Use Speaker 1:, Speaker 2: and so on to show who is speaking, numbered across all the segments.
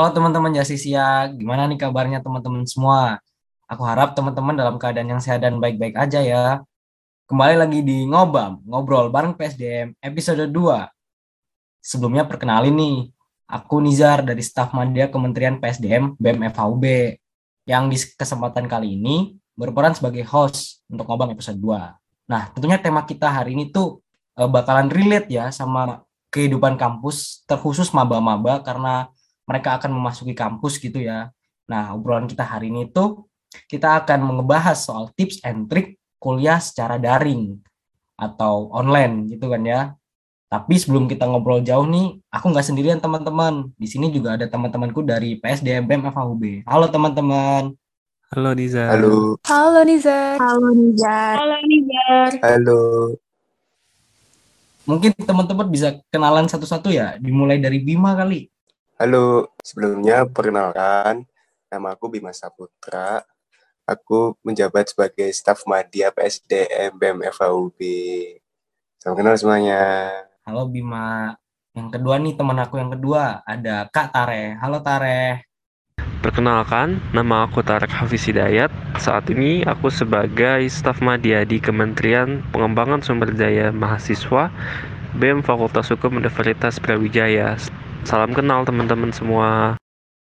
Speaker 1: Halo teman-teman Jasisia, gimana nih kabarnya teman-teman semua? Aku harap teman-teman dalam keadaan yang sehat dan baik-baik aja ya. Kembali lagi di Ngobam, Ngobrol bareng PSDM episode 2. Sebelumnya perkenalin nih, aku Nizar dari staf media Kementerian PSDM BEM yang di kesempatan kali ini berperan sebagai host untuk Ngobam episode 2. Nah, tentunya tema kita hari ini tuh eh, bakalan relate ya sama kehidupan kampus, terkhusus maba-maba karena mereka akan memasuki kampus gitu ya. Nah, obrolan kita hari ini tuh kita akan membahas soal tips and trick kuliah secara daring atau online gitu kan ya. Tapi sebelum kita ngobrol jauh nih, aku nggak sendirian teman-teman. Di sini juga ada teman-temanku dari PSDM BEM FHUB. Halo teman-teman.
Speaker 2: Halo Nizar.
Speaker 3: Halo.
Speaker 4: Halo Nizar.
Speaker 5: Halo Nizar.
Speaker 4: Halo Nizar.
Speaker 3: Halo.
Speaker 1: Mungkin teman-teman bisa kenalan satu-satu ya, dimulai dari Bima kali.
Speaker 3: Halo, sebelumnya perkenalkan, nama aku Bima Saputra. Aku menjabat sebagai staf media PSDM BEM FAUB. Salam kenal semuanya.
Speaker 1: Halo Bima. Yang kedua nih teman aku yang kedua ada Kak Tare. Halo Tare.
Speaker 2: Perkenalkan, nama aku Tarek Hafiz Hidayat. Saat ini aku sebagai staf media di Kementerian Pengembangan Sumber Daya Mahasiswa BEM Fakultas Hukum Universitas Brawijaya. Salam kenal teman-teman semua.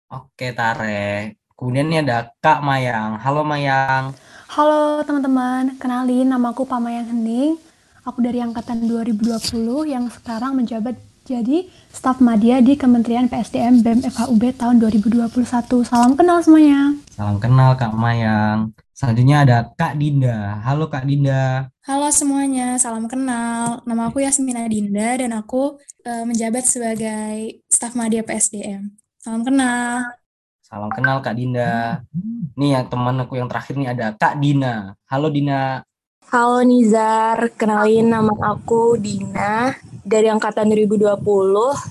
Speaker 1: Oke Tare. Kemudian ini ada Kak Mayang. Halo Mayang.
Speaker 4: Halo teman-teman, kenalin nama aku Pamayang Hening. Aku dari angkatan 2020 yang sekarang menjabat jadi staf media di Kementerian PSDM BEM FHUB tahun 2021. Salam kenal semuanya.
Speaker 1: Salam kenal Kak Mayang. Selanjutnya ada Kak Dinda. Halo Kak Dinda.
Speaker 5: Halo semuanya, salam kenal. Nama aku Yasmina Dinda dan aku uh, menjabat sebagai staf media PSDM. Salam kenal.
Speaker 1: Salam kenal Kak Dinda. Nih yang teman aku yang terakhir nih ada Kak Dina. Halo Dina.
Speaker 6: Halo Nizar, kenalin nama aku Dina dari angkatan 2020.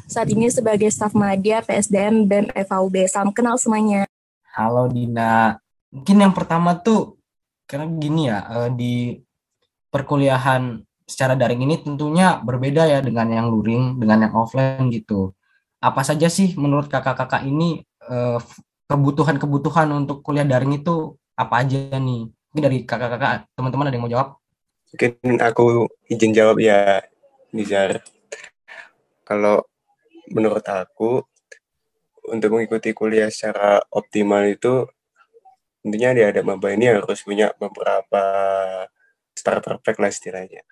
Speaker 6: Saat ini sebagai staf media PSDM BEM FAUB. Salam kenal semuanya.
Speaker 1: Halo Dina. Mungkin yang pertama tuh karena gini ya di perkuliahan secara daring ini tentunya berbeda ya dengan yang luring, dengan yang offline gitu. Apa saja sih menurut kakak-kakak ini kebutuhan-kebutuhan untuk kuliah daring itu apa aja nih? Mungkin dari kakak-kakak, teman-teman ada yang mau jawab?
Speaker 3: Mungkin aku izin jawab ya, Nizar. Kalau menurut aku, untuk mengikuti kuliah secara optimal itu, tentunya di ada maba ini harus punya beberapa starter pack lah istilahnya.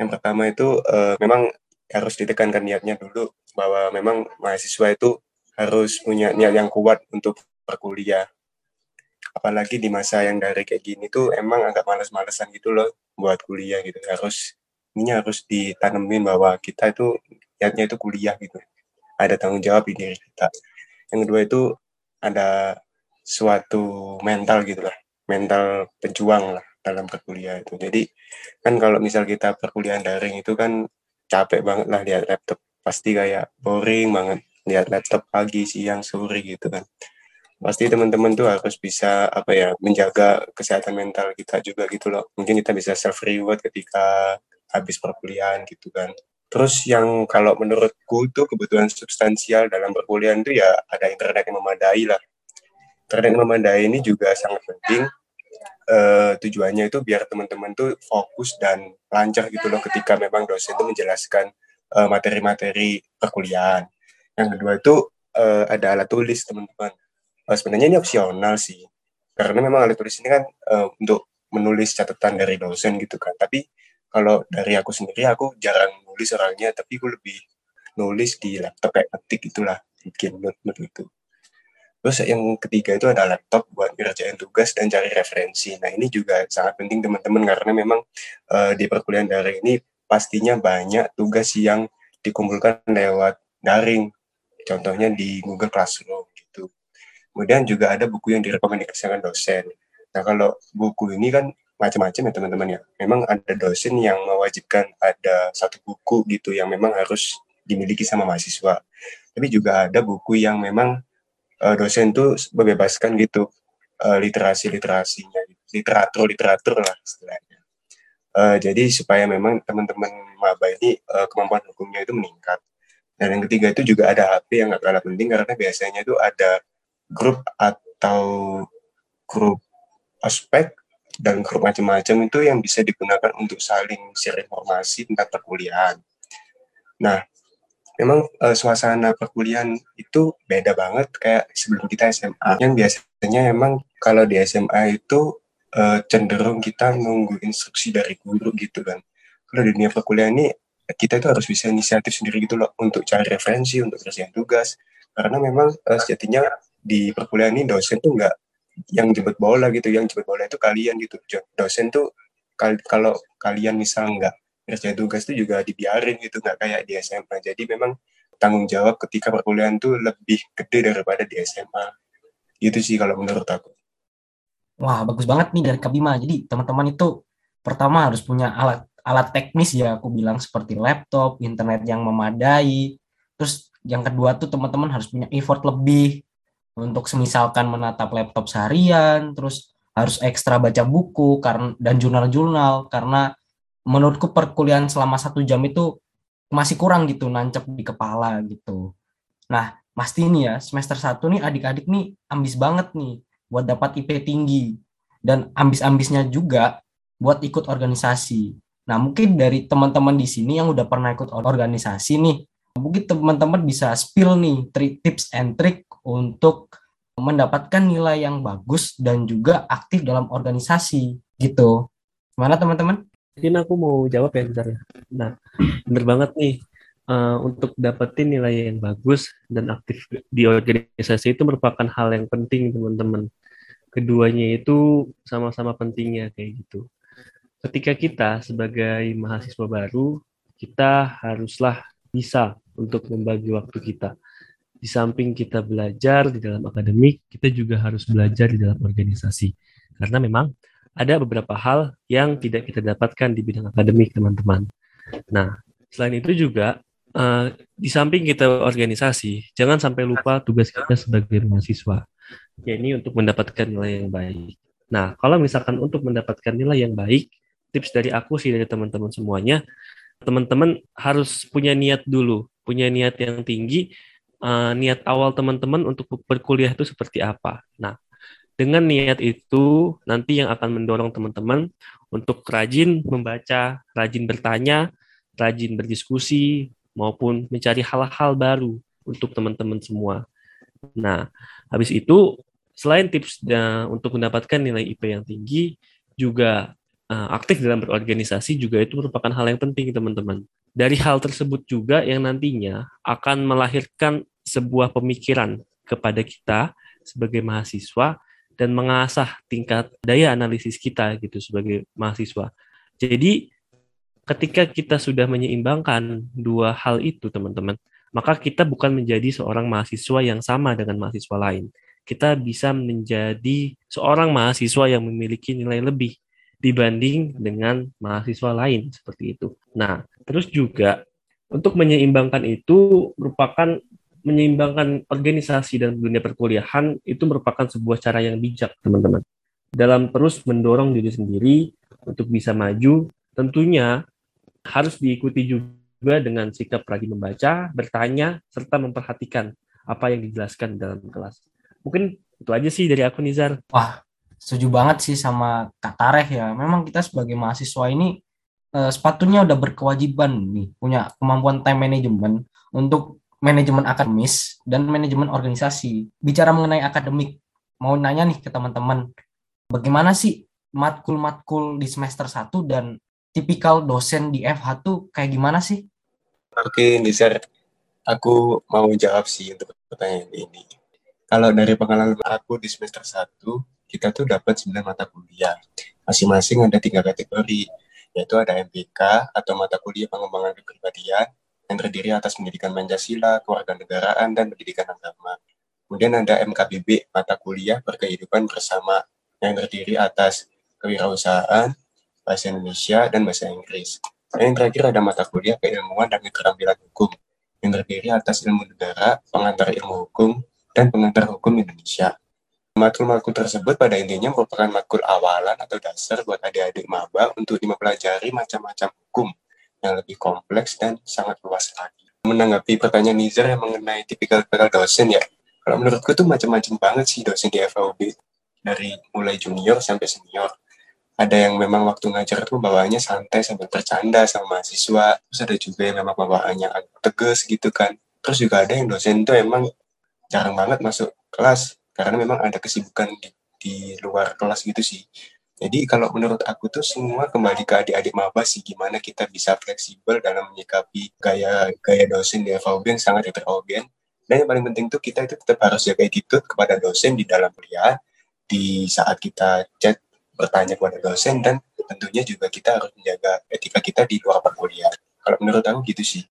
Speaker 3: Yang pertama itu uh, memang harus ditekankan niatnya dulu bahwa memang mahasiswa itu harus punya niat yang kuat untuk berkuliah. Apalagi di masa yang dari kayak gini tuh emang agak males-malesan gitu loh buat kuliah gitu. Harus ini harus ditanemin bahwa kita itu niatnya itu kuliah gitu. Ada tanggung jawab di diri kita. Yang kedua itu ada suatu mental gitu lah. Mental pejuang lah dalam perkuliahan itu. Jadi kan kalau misal kita perkuliahan daring itu kan capek banget lah lihat laptop. Pasti kayak boring banget lihat laptop pagi siang sore gitu kan. Pasti teman-teman tuh harus bisa apa ya menjaga kesehatan mental kita juga gitu loh. Mungkin kita bisa self reward ketika habis perkuliahan gitu kan. Terus yang kalau menurutku tuh kebutuhan substansial dalam perkuliahan itu ya ada internet yang memadai lah internet yang memadai ini juga sangat penting. Uh, tujuannya itu biar teman-teman tuh fokus dan lancar gitu loh ketika memang dosen itu menjelaskan materi-materi uh, perkuliahan. Yang kedua itu uh, ada alat tulis teman-teman. Uh, sebenarnya ini opsional sih karena memang alat tulis ini kan uh, untuk menulis catatan dari dosen gitu kan. Tapi kalau dari aku sendiri aku jarang nulis orangnya tapi aku lebih nulis di laptop kayak ketik itulah bikin note-note itu terus yang ketiga itu ada laptop buat ngerjain tugas dan cari referensi nah ini juga sangat penting teman-teman karena memang uh, di perkuliahan daring ini pastinya banyak tugas yang dikumpulkan lewat daring contohnya di Google Classroom Kemudian juga ada buku yang direkomendasikan dosen. Nah, kalau buku ini kan macam-macam ya teman-teman ya. Memang ada dosen yang mewajibkan ada satu buku gitu yang memang harus dimiliki sama mahasiswa. Tapi juga ada buku yang memang uh, dosen tuh membebaskan gitu uh, literasi-literasinya, literatur-literatur lah istilahnya. Uh, jadi supaya memang teman-teman maba ini uh, kemampuan hukumnya itu meningkat. Dan yang ketiga itu juga ada HP yang nggak kalah penting karena biasanya itu ada grup atau grup aspek dan grup macam-macam itu yang bisa digunakan untuk saling share informasi tentang perkuliahan. Nah, memang uh, suasana perkuliahan itu beda banget kayak sebelum kita SMA. Yang biasanya emang kalau di SMA itu uh, cenderung kita nunggu instruksi dari guru gitu kan. Kalau di dunia perkuliahan ini kita itu harus bisa inisiatif sendiri gitu loh untuk cari referensi, untuk kerjaan tugas. Karena memang uh, sejatinya di perkuliahan ini dosen tuh nggak yang jemput bola gitu, yang jemput bola itu kalian gitu. Dosen tuh kal kalau kalian misal nggak kerja tugas itu juga dibiarin gitu nggak kayak di SMA jadi memang tanggung jawab ketika perkuliahan tuh lebih gede daripada di SMA itu sih kalau menurut aku.
Speaker 1: Wah bagus banget nih dari Kabima jadi teman-teman itu pertama harus punya alat alat teknis ya aku bilang seperti laptop internet yang memadai. Terus yang kedua tuh teman-teman harus punya effort lebih untuk semisalkan menatap laptop seharian terus harus ekstra baca buku karena dan jurnal-jurnal. Karena menurutku perkuliahan selama satu jam itu masih kurang gitu nancep di kepala gitu. Nah, pasti nih ya semester satu nih adik-adik nih ambis banget nih buat dapat IP tinggi dan ambis-ambisnya juga buat ikut organisasi. Nah, mungkin dari teman-teman di sini yang udah pernah ikut organisasi nih, mungkin teman-teman bisa spill nih tips and trick untuk mendapatkan nilai yang bagus dan juga aktif dalam organisasi gitu. Gimana teman-teman?
Speaker 2: Mungkin aku mau jawab ya bentar. Nah, bener banget nih. Uh, untuk dapetin nilai yang bagus dan aktif di organisasi itu merupakan hal yang penting teman-teman. Keduanya itu sama-sama pentingnya kayak gitu. Ketika kita sebagai mahasiswa baru, kita haruslah bisa untuk membagi waktu kita. Di samping kita belajar di dalam akademik, kita juga harus belajar di dalam organisasi. Karena memang ada beberapa hal yang tidak kita dapatkan di bidang akademik, teman-teman. Nah, selain itu juga uh, di samping kita organisasi, jangan sampai lupa tugas kita sebagai mahasiswa, yakni untuk mendapatkan nilai yang baik. Nah, kalau misalkan untuk mendapatkan nilai yang baik, tips dari aku sih dari teman-teman semuanya, teman-teman harus punya niat dulu, punya niat yang tinggi. Uh, niat awal teman-teman untuk berkuliah itu seperti apa? Nah, dengan niat itu, nanti yang akan mendorong teman-teman untuk rajin membaca, rajin bertanya, rajin berdiskusi, maupun mencari hal-hal baru untuk teman-teman semua. Nah, habis itu, selain tips untuk mendapatkan nilai IP yang tinggi, juga uh, aktif dalam berorganisasi juga itu merupakan hal yang penting, teman-teman. Dari hal tersebut juga yang nantinya akan melahirkan sebuah pemikiran kepada kita sebagai mahasiswa dan mengasah tingkat daya analisis kita gitu sebagai mahasiswa. Jadi ketika kita sudah menyeimbangkan dua hal itu teman-teman, maka kita bukan menjadi seorang mahasiswa yang sama dengan mahasiswa lain. Kita bisa menjadi seorang mahasiswa yang memiliki nilai lebih dibanding dengan mahasiswa lain seperti itu. Nah, terus juga untuk menyeimbangkan itu merupakan menyeimbangkan organisasi dan dunia perkuliahan itu merupakan sebuah cara yang bijak, teman-teman. Dalam terus mendorong diri sendiri untuk bisa maju, tentunya harus diikuti juga dengan sikap rajin membaca, bertanya, serta memperhatikan apa yang dijelaskan dalam kelas. Mungkin itu aja sih dari aku, Nizar.
Speaker 1: Wah, setuju banget sih sama Kak Tareh ya. Memang kita sebagai mahasiswa ini eh, sepatunya udah berkewajiban nih, punya kemampuan time management untuk manajemen akademis dan manajemen organisasi. Bicara mengenai akademik, mau nanya nih ke teman-teman, bagaimana sih matkul-matkul di semester 1 dan tipikal dosen di FH tuh kayak gimana sih?
Speaker 3: Oke, Nizar, aku mau jawab sih untuk pertanyaan ini. Kalau dari pengalaman aku di semester 1, kita tuh dapat 9 mata kuliah. Masing-masing ada tiga kategori, yaitu ada MPK atau mata kuliah pengembangan kepribadian, yang terdiri atas pendidikan Pancasila, kewarganegaraan, dan pendidikan agama. Kemudian ada MKBB, mata kuliah berkehidupan bersama, yang terdiri atas kewirausahaan, bahasa Indonesia, dan bahasa Inggris. Dan yang terakhir ada mata kuliah keilmuan dan keterampilan hukum, yang terdiri atas ilmu negara, pengantar ilmu hukum, dan pengantar hukum Indonesia. Matkul-matkul tersebut pada intinya merupakan matkul awalan atau dasar buat adik-adik maba untuk mempelajari macam-macam hukum yang lebih kompleks dan sangat luas lagi. menanggapi pertanyaan Nizar yang mengenai tipikal-tipikal dosen ya. Kalau menurutku tuh macam-macam banget sih dosen di FAUB. Dari mulai junior sampai senior. Ada yang memang waktu ngajar tuh bawaannya santai sambil bercanda sama mahasiswa. Terus ada juga yang memang bawaannya tegas gitu kan. Terus juga ada yang dosen tuh emang jarang banget masuk kelas. Karena memang ada kesibukan di, di luar kelas gitu sih. Jadi kalau menurut aku tuh semua kembali ke adik-adik maba sih gimana kita bisa fleksibel dalam menyikapi gaya gaya dosen di FAUB yang sangat heterogen. Dan yang paling penting tuh kita itu tetap harus jaga attitude kepada dosen di dalam kuliah, di saat kita chat bertanya kepada dosen dan tentunya juga kita harus menjaga etika kita di luar perkuliahan. Kalau menurut aku gitu sih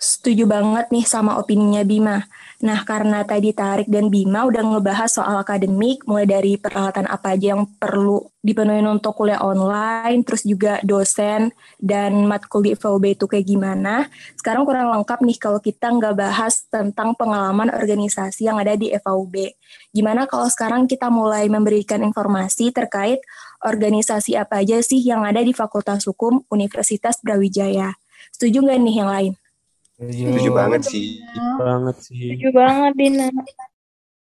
Speaker 6: setuju banget nih sama opininya Bima. Nah, karena tadi Tarik dan Bima udah ngebahas soal akademik, mulai dari peralatan apa aja yang perlu dipenuhi untuk kuliah online, terus juga dosen dan matkul di FOB itu kayak gimana. Sekarang kurang lengkap nih kalau kita nggak bahas tentang pengalaman organisasi yang ada di FOB. Gimana kalau sekarang kita mulai memberikan informasi terkait organisasi apa aja sih yang ada di Fakultas Hukum Universitas Brawijaya? Setuju nggak nih yang lain?
Speaker 3: Setuju banget sih.
Speaker 2: Banget sih.
Speaker 5: Setuju banget, Dina.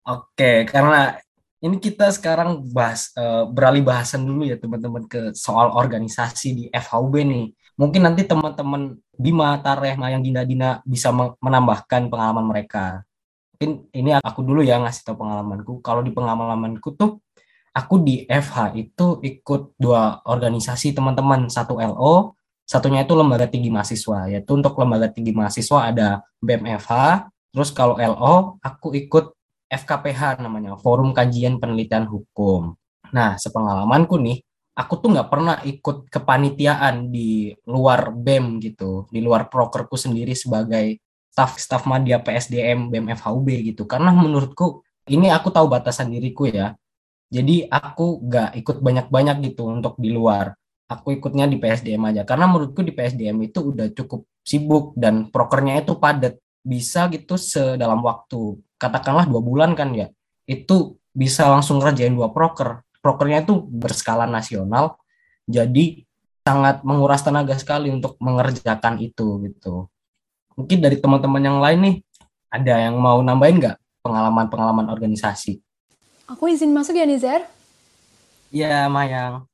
Speaker 1: Oke, karena ini kita sekarang bahas uh, beralih bahasan dulu ya teman-teman ke soal organisasi di FHUB nih. Mungkin nanti teman-teman Bima, Tareh, Mayang, Dinda, Dina bisa menambahkan pengalaman mereka. Mungkin ini aku dulu ya ngasih tahu pengalamanku. Kalau di pengalamanku tuh aku di FH itu ikut dua organisasi teman-teman, satu LO, Satunya itu lembaga tinggi mahasiswa, yaitu untuk lembaga tinggi mahasiswa ada BMFH, terus kalau LO aku ikut FKPH namanya, Forum Kajian Penelitian Hukum. Nah, sepengalamanku nih, aku tuh nggak pernah ikut kepanitiaan di luar BEM gitu, di luar prokerku sendiri sebagai staff staff media PSDM BEM FHUB gitu. Karena menurutku ini aku tahu batasan diriku ya. Jadi aku nggak ikut banyak-banyak gitu untuk di luar aku ikutnya di PSDM aja. Karena menurutku di PSDM itu udah cukup sibuk dan prokernya itu padat. Bisa gitu sedalam waktu. Katakanlah dua bulan kan ya. Itu bisa langsung ngerjain dua proker. Prokernya itu berskala nasional. Jadi sangat menguras tenaga sekali untuk mengerjakan itu gitu. Mungkin dari teman-teman yang lain nih ada yang mau nambahin nggak pengalaman-pengalaman organisasi?
Speaker 4: Aku izin masuk ya Nizar.
Speaker 1: Iya Mayang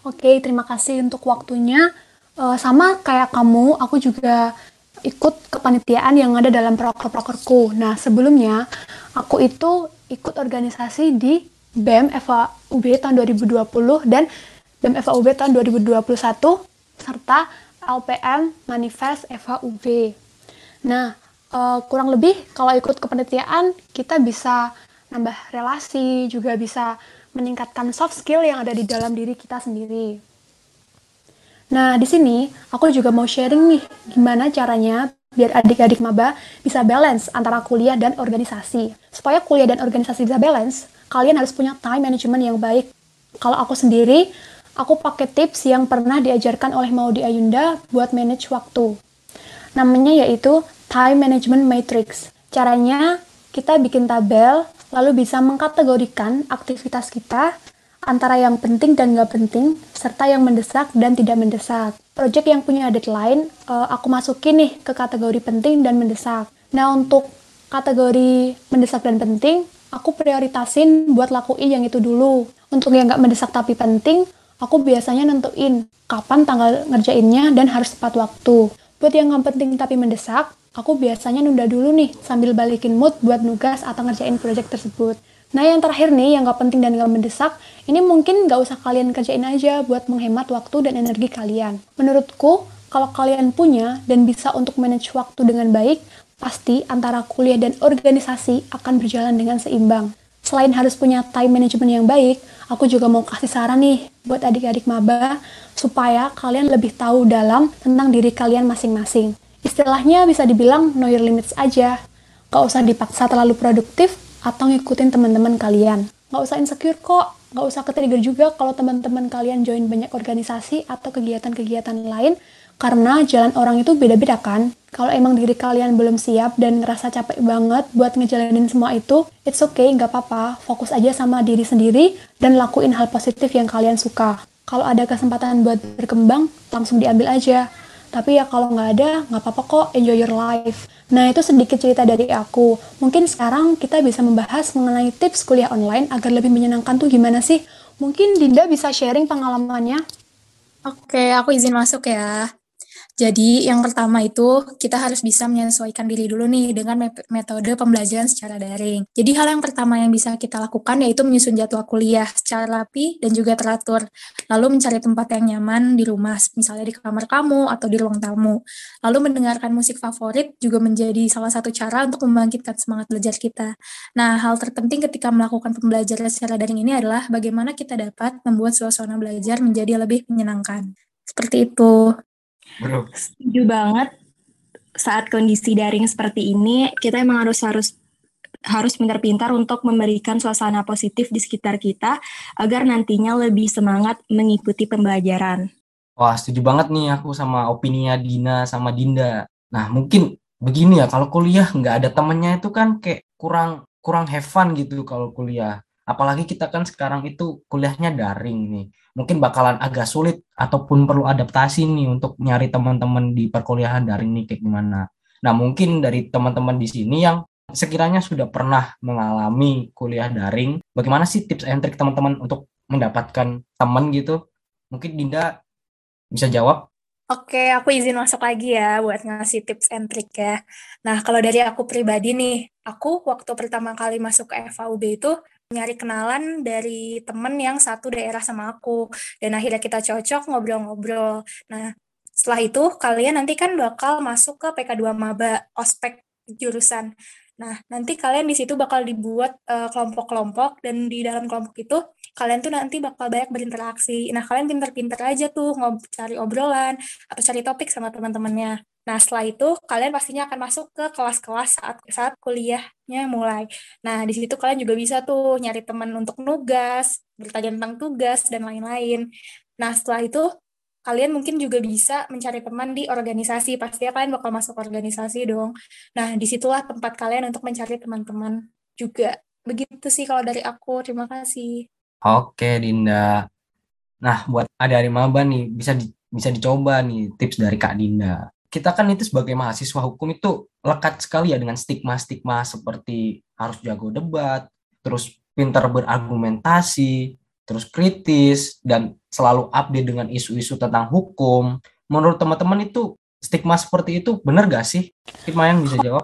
Speaker 4: Oke, terima kasih untuk waktunya. Uh, sama kayak kamu, aku juga ikut kepanitiaan yang ada dalam proker-prokerku. Nah, sebelumnya aku itu ikut organisasi di BEM FAUB tahun 2020 dan BEM FAUB tahun 2021 serta LPM Manifest FAUB. Nah, uh, kurang lebih kalau ikut kepanitiaan kita bisa nambah relasi, juga bisa meningkatkan soft skill yang ada di dalam diri kita sendiri. Nah, di sini aku juga mau sharing nih gimana caranya biar adik-adik maba bisa balance antara kuliah dan organisasi. Supaya kuliah dan organisasi bisa balance, kalian harus punya time management yang baik. Kalau aku sendiri, aku pakai tips yang pernah diajarkan oleh Maudi Ayunda buat manage waktu. Namanya yaitu time management matrix. Caranya kita bikin tabel lalu bisa mengkategorikan aktivitas kita antara yang penting dan nggak penting, serta yang mendesak dan tidak mendesak. Project yang punya deadline, uh, aku masukin nih ke kategori penting dan mendesak. Nah, untuk kategori mendesak dan penting, aku prioritasin buat lakuin yang itu dulu. Untuk yang nggak mendesak tapi penting, aku biasanya nentuin kapan tanggal ngerjainnya dan harus tepat waktu. Buat yang nggak penting tapi mendesak, aku biasanya nunda dulu nih sambil balikin mood buat nugas atau ngerjain project tersebut. Nah yang terakhir nih yang gak penting dan gak mendesak, ini mungkin gak usah kalian kerjain aja buat menghemat waktu dan energi kalian. Menurutku, kalau kalian punya dan bisa untuk manage waktu dengan baik, pasti antara kuliah dan organisasi akan berjalan dengan seimbang. Selain harus punya time management yang baik, aku juga mau kasih saran nih buat adik-adik maba supaya kalian lebih tahu dalam tentang diri kalian masing-masing. Istilahnya bisa dibilang know your limits aja. Gak usah dipaksa terlalu produktif atau ngikutin teman-teman kalian. Gak usah insecure kok, gak usah ketrigger juga kalau teman-teman kalian join banyak organisasi atau kegiatan-kegiatan lain, karena jalan orang itu beda-beda kan. Kalau emang diri kalian belum siap dan ngerasa capek banget buat ngejalanin semua itu, it's okay, gak apa-apa. Fokus aja sama diri sendiri dan lakuin hal positif yang kalian suka. Kalau ada kesempatan buat berkembang, langsung diambil aja Tapi ya kalau nggak ada, nggak apa-apa kok, enjoy your life. Nah, itu sedikit cerita dari aku. Mungkin sekarang kita bisa membahas mengenai tips kuliah online agar lebih menyenangkan tuh gimana sih? Mungkin Dinda bisa sharing pengalamannya.
Speaker 5: Oke, aku izin masuk ya. Jadi yang pertama itu kita harus bisa menyesuaikan diri dulu nih dengan metode pembelajaran secara daring. Jadi hal yang pertama yang bisa kita lakukan yaitu menyusun jadwal kuliah secara rapi dan juga teratur. Lalu mencari tempat yang nyaman di rumah, misalnya di kamar kamu atau di ruang tamu. Lalu mendengarkan musik favorit juga menjadi salah satu cara untuk membangkitkan semangat belajar kita. Nah, hal terpenting ketika melakukan pembelajaran secara daring ini adalah bagaimana kita dapat membuat suasana belajar menjadi lebih menyenangkan. Seperti itu.
Speaker 6: Bro. Setuju banget. Saat kondisi daring seperti ini, kita emang harus harus harus pintar-pintar untuk memberikan suasana positif di sekitar kita agar nantinya lebih semangat mengikuti pembelajaran.
Speaker 1: Wah, setuju banget nih aku sama opininya Dina sama Dinda. Nah, mungkin begini ya, kalau kuliah nggak ada temennya itu kan kayak kurang kurang have fun gitu kalau kuliah. Apalagi kita kan sekarang itu kuliahnya daring nih mungkin bakalan agak sulit ataupun perlu adaptasi nih untuk nyari teman-teman di perkuliahan daring nih kayak gimana. Nah, mungkin dari teman-teman di sini yang sekiranya sudah pernah mengalami kuliah daring, bagaimana sih tips and trik teman-teman untuk mendapatkan teman gitu? Mungkin Dinda bisa jawab.
Speaker 5: Oke, aku izin masuk lagi ya buat ngasih tips and trik ya. Nah, kalau dari aku pribadi nih, aku waktu pertama kali masuk ke FAUB itu nyari kenalan dari temen yang satu daerah sama aku dan akhirnya kita cocok ngobrol-ngobrol. Nah, setelah itu kalian nanti kan bakal masuk ke PK2 Maba ospek jurusan. Nah, nanti kalian di situ bakal dibuat eh, kelompok-kelompok dan di dalam kelompok itu kalian tuh nanti bakal banyak berinteraksi. Nah, kalian pinter-pinter aja tuh ngob cari obrolan atau cari topik sama teman-temannya. Nah, setelah itu kalian pastinya akan masuk ke kelas-kelas saat saat kuliahnya mulai. Nah, di situ kalian juga bisa tuh nyari teman untuk nugas, bertanya tentang tugas dan lain-lain. Nah, setelah itu kalian mungkin juga bisa mencari teman di organisasi. Pastinya kalian bakal masuk organisasi dong. Nah, di situlah tempat kalian untuk mencari teman-teman juga. Begitu sih kalau dari aku. Terima kasih.
Speaker 1: Oke, Dinda. Nah, buat adik-adik maba nih, bisa di, bisa dicoba nih tips dari Kak Dinda kita kan itu sebagai mahasiswa hukum itu lekat sekali ya dengan stigma-stigma seperti harus jago debat, terus pintar berargumentasi, terus kritis, dan selalu update dengan isu-isu tentang hukum. Menurut teman-teman itu stigma seperti itu benar gak sih? Stigma yang bisa jawab.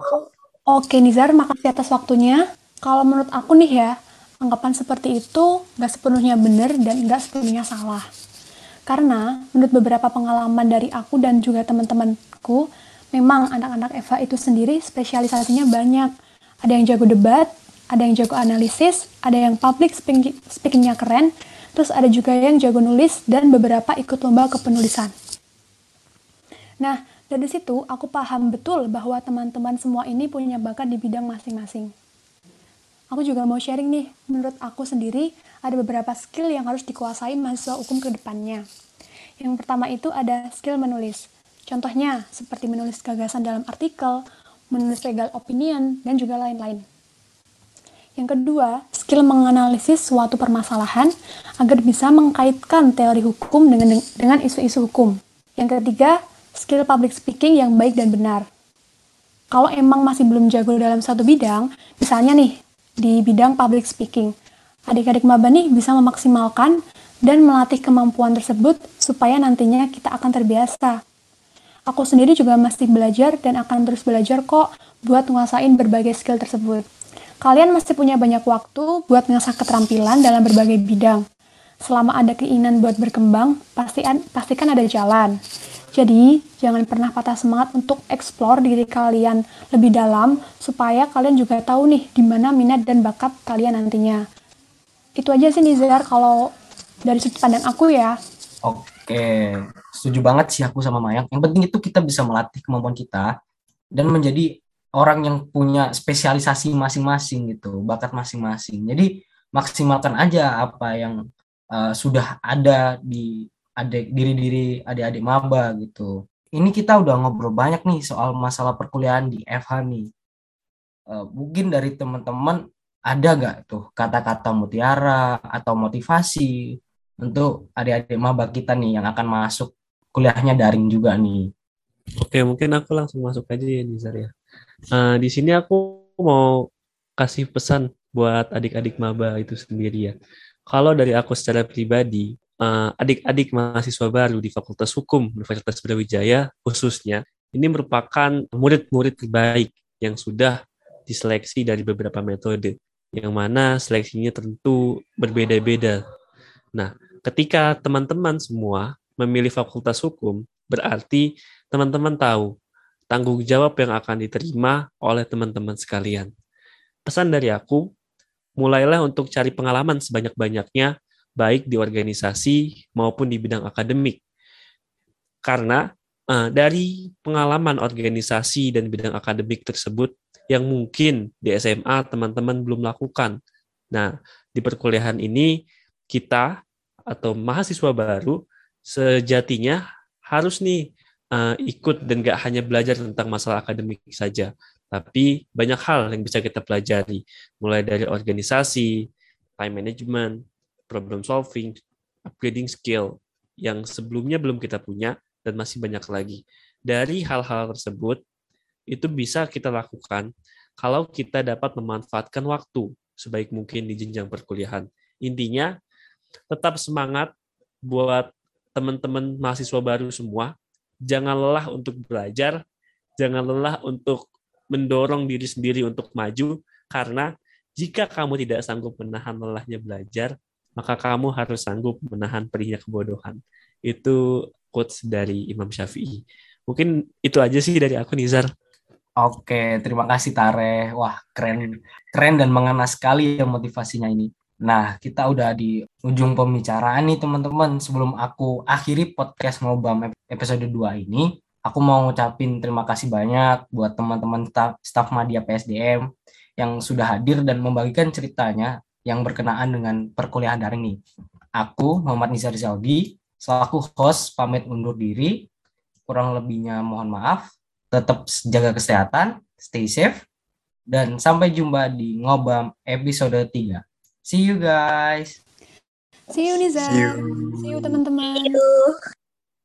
Speaker 4: Oke Nizar, makasih atas waktunya. Kalau menurut aku nih ya, anggapan seperti itu gak sepenuhnya benar dan gak sepenuhnya salah. Karena menurut beberapa pengalaman dari aku dan juga teman-temanku, memang anak-anak Eva itu sendiri spesialisasinya banyak. Ada yang jago debat, ada yang jago analisis, ada yang public speaking, speakingnya keren, terus ada juga yang jago nulis dan beberapa ikut lomba kepenulisan. Nah, dari situ aku paham betul bahwa teman-teman semua ini punya bakat di bidang masing-masing. Aku juga mau sharing nih, menurut aku sendiri, ada beberapa skill yang harus dikuasai mahasiswa hukum ke depannya. Yang pertama itu ada skill menulis. Contohnya seperti menulis gagasan dalam artikel, menulis legal opinion, dan juga lain-lain. Yang kedua, skill menganalisis suatu permasalahan agar bisa mengkaitkan teori hukum dengan dengan isu-isu hukum. Yang ketiga, skill public speaking yang baik dan benar. Kalau emang masih belum jago dalam satu bidang, misalnya nih di bidang public speaking, adik-adik maba nih bisa memaksimalkan dan melatih kemampuan tersebut supaya nantinya kita akan terbiasa. Aku sendiri juga masih belajar dan akan terus belajar kok buat nguasain berbagai skill tersebut. Kalian masih punya banyak waktu buat mengasah keterampilan dalam berbagai bidang. Selama ada keinginan buat berkembang, pastikan, pastikan ada jalan. Jadi, jangan pernah patah semangat untuk explore diri kalian lebih dalam supaya kalian juga tahu nih di mana minat dan bakat kalian nantinya itu aja sih Nizar kalau dari sudut pandang aku ya.
Speaker 1: Oke, setuju banget sih aku sama Mayang. Yang penting itu kita bisa melatih kemampuan kita dan menjadi orang yang punya spesialisasi masing-masing gitu, bakat masing-masing. Jadi maksimalkan aja apa yang uh, sudah ada di adik diri-diri adik-adik maba gitu. Ini kita udah ngobrol banyak nih soal masalah perkuliahan di FH nih. Uh, mungkin dari teman-teman ada nggak tuh kata-kata mutiara atau motivasi untuk adik-adik maba kita nih yang akan masuk kuliahnya daring juga nih.
Speaker 2: Oke, mungkin aku langsung masuk aja ya Nizar ya. Uh, di sini aku mau kasih pesan buat adik-adik maba itu sendiri ya. Kalau dari aku secara pribadi, uh, adik-adik mahasiswa baru di Fakultas Hukum Universitas Brawijaya khususnya, ini merupakan murid-murid terbaik yang sudah diseleksi dari beberapa metode, yang mana seleksinya tentu berbeda-beda. Nah, ketika teman-teman semua memilih Fakultas Hukum, berarti teman-teman tahu tanggung jawab yang akan diterima oleh teman-teman sekalian. Pesan dari aku, mulailah untuk cari pengalaman sebanyak-banyaknya, baik di organisasi maupun di bidang akademik. Karena uh, dari pengalaman organisasi dan bidang akademik tersebut, yang mungkin di SMA teman-teman belum lakukan. Nah, di perkuliahan ini kita atau mahasiswa baru sejatinya harus nih uh, ikut dan gak hanya belajar tentang masalah akademik saja, tapi banyak hal yang bisa kita pelajari, mulai dari organisasi, time management, problem solving, upgrading skill yang sebelumnya belum kita punya dan masih banyak lagi. Dari hal-hal tersebut, itu bisa kita lakukan kalau kita dapat memanfaatkan waktu sebaik mungkin di jenjang perkuliahan. Intinya, tetap semangat buat teman-teman mahasiswa baru semua. Jangan lelah untuk belajar, jangan lelah untuk mendorong diri sendiri untuk maju, karena jika kamu tidak sanggup menahan lelahnya belajar, maka kamu harus sanggup menahan perihnya kebodohan. Itu quotes dari Imam Syafi'i. Mungkin itu aja sih dari aku, Nizar.
Speaker 1: Oke, terima kasih Tare. Wah, keren, keren dan mengena sekali ya motivasinya ini. Nah, kita udah di ujung pembicaraan nih teman-teman. Sebelum aku akhiri podcast Ngobam episode 2 ini, aku mau ngucapin terima kasih banyak buat teman-teman staf, staf Media PSDM yang sudah hadir dan membagikan ceritanya yang berkenaan dengan perkuliahan daring nih. Aku, Muhammad Nizar Zaldi, selaku host pamit undur diri. Kurang lebihnya mohon maaf tetap jaga kesehatan, stay safe, dan sampai jumpa di Ngobam episode 3. See you guys.
Speaker 4: See you Niza.
Speaker 3: See you.
Speaker 4: See you teman-teman.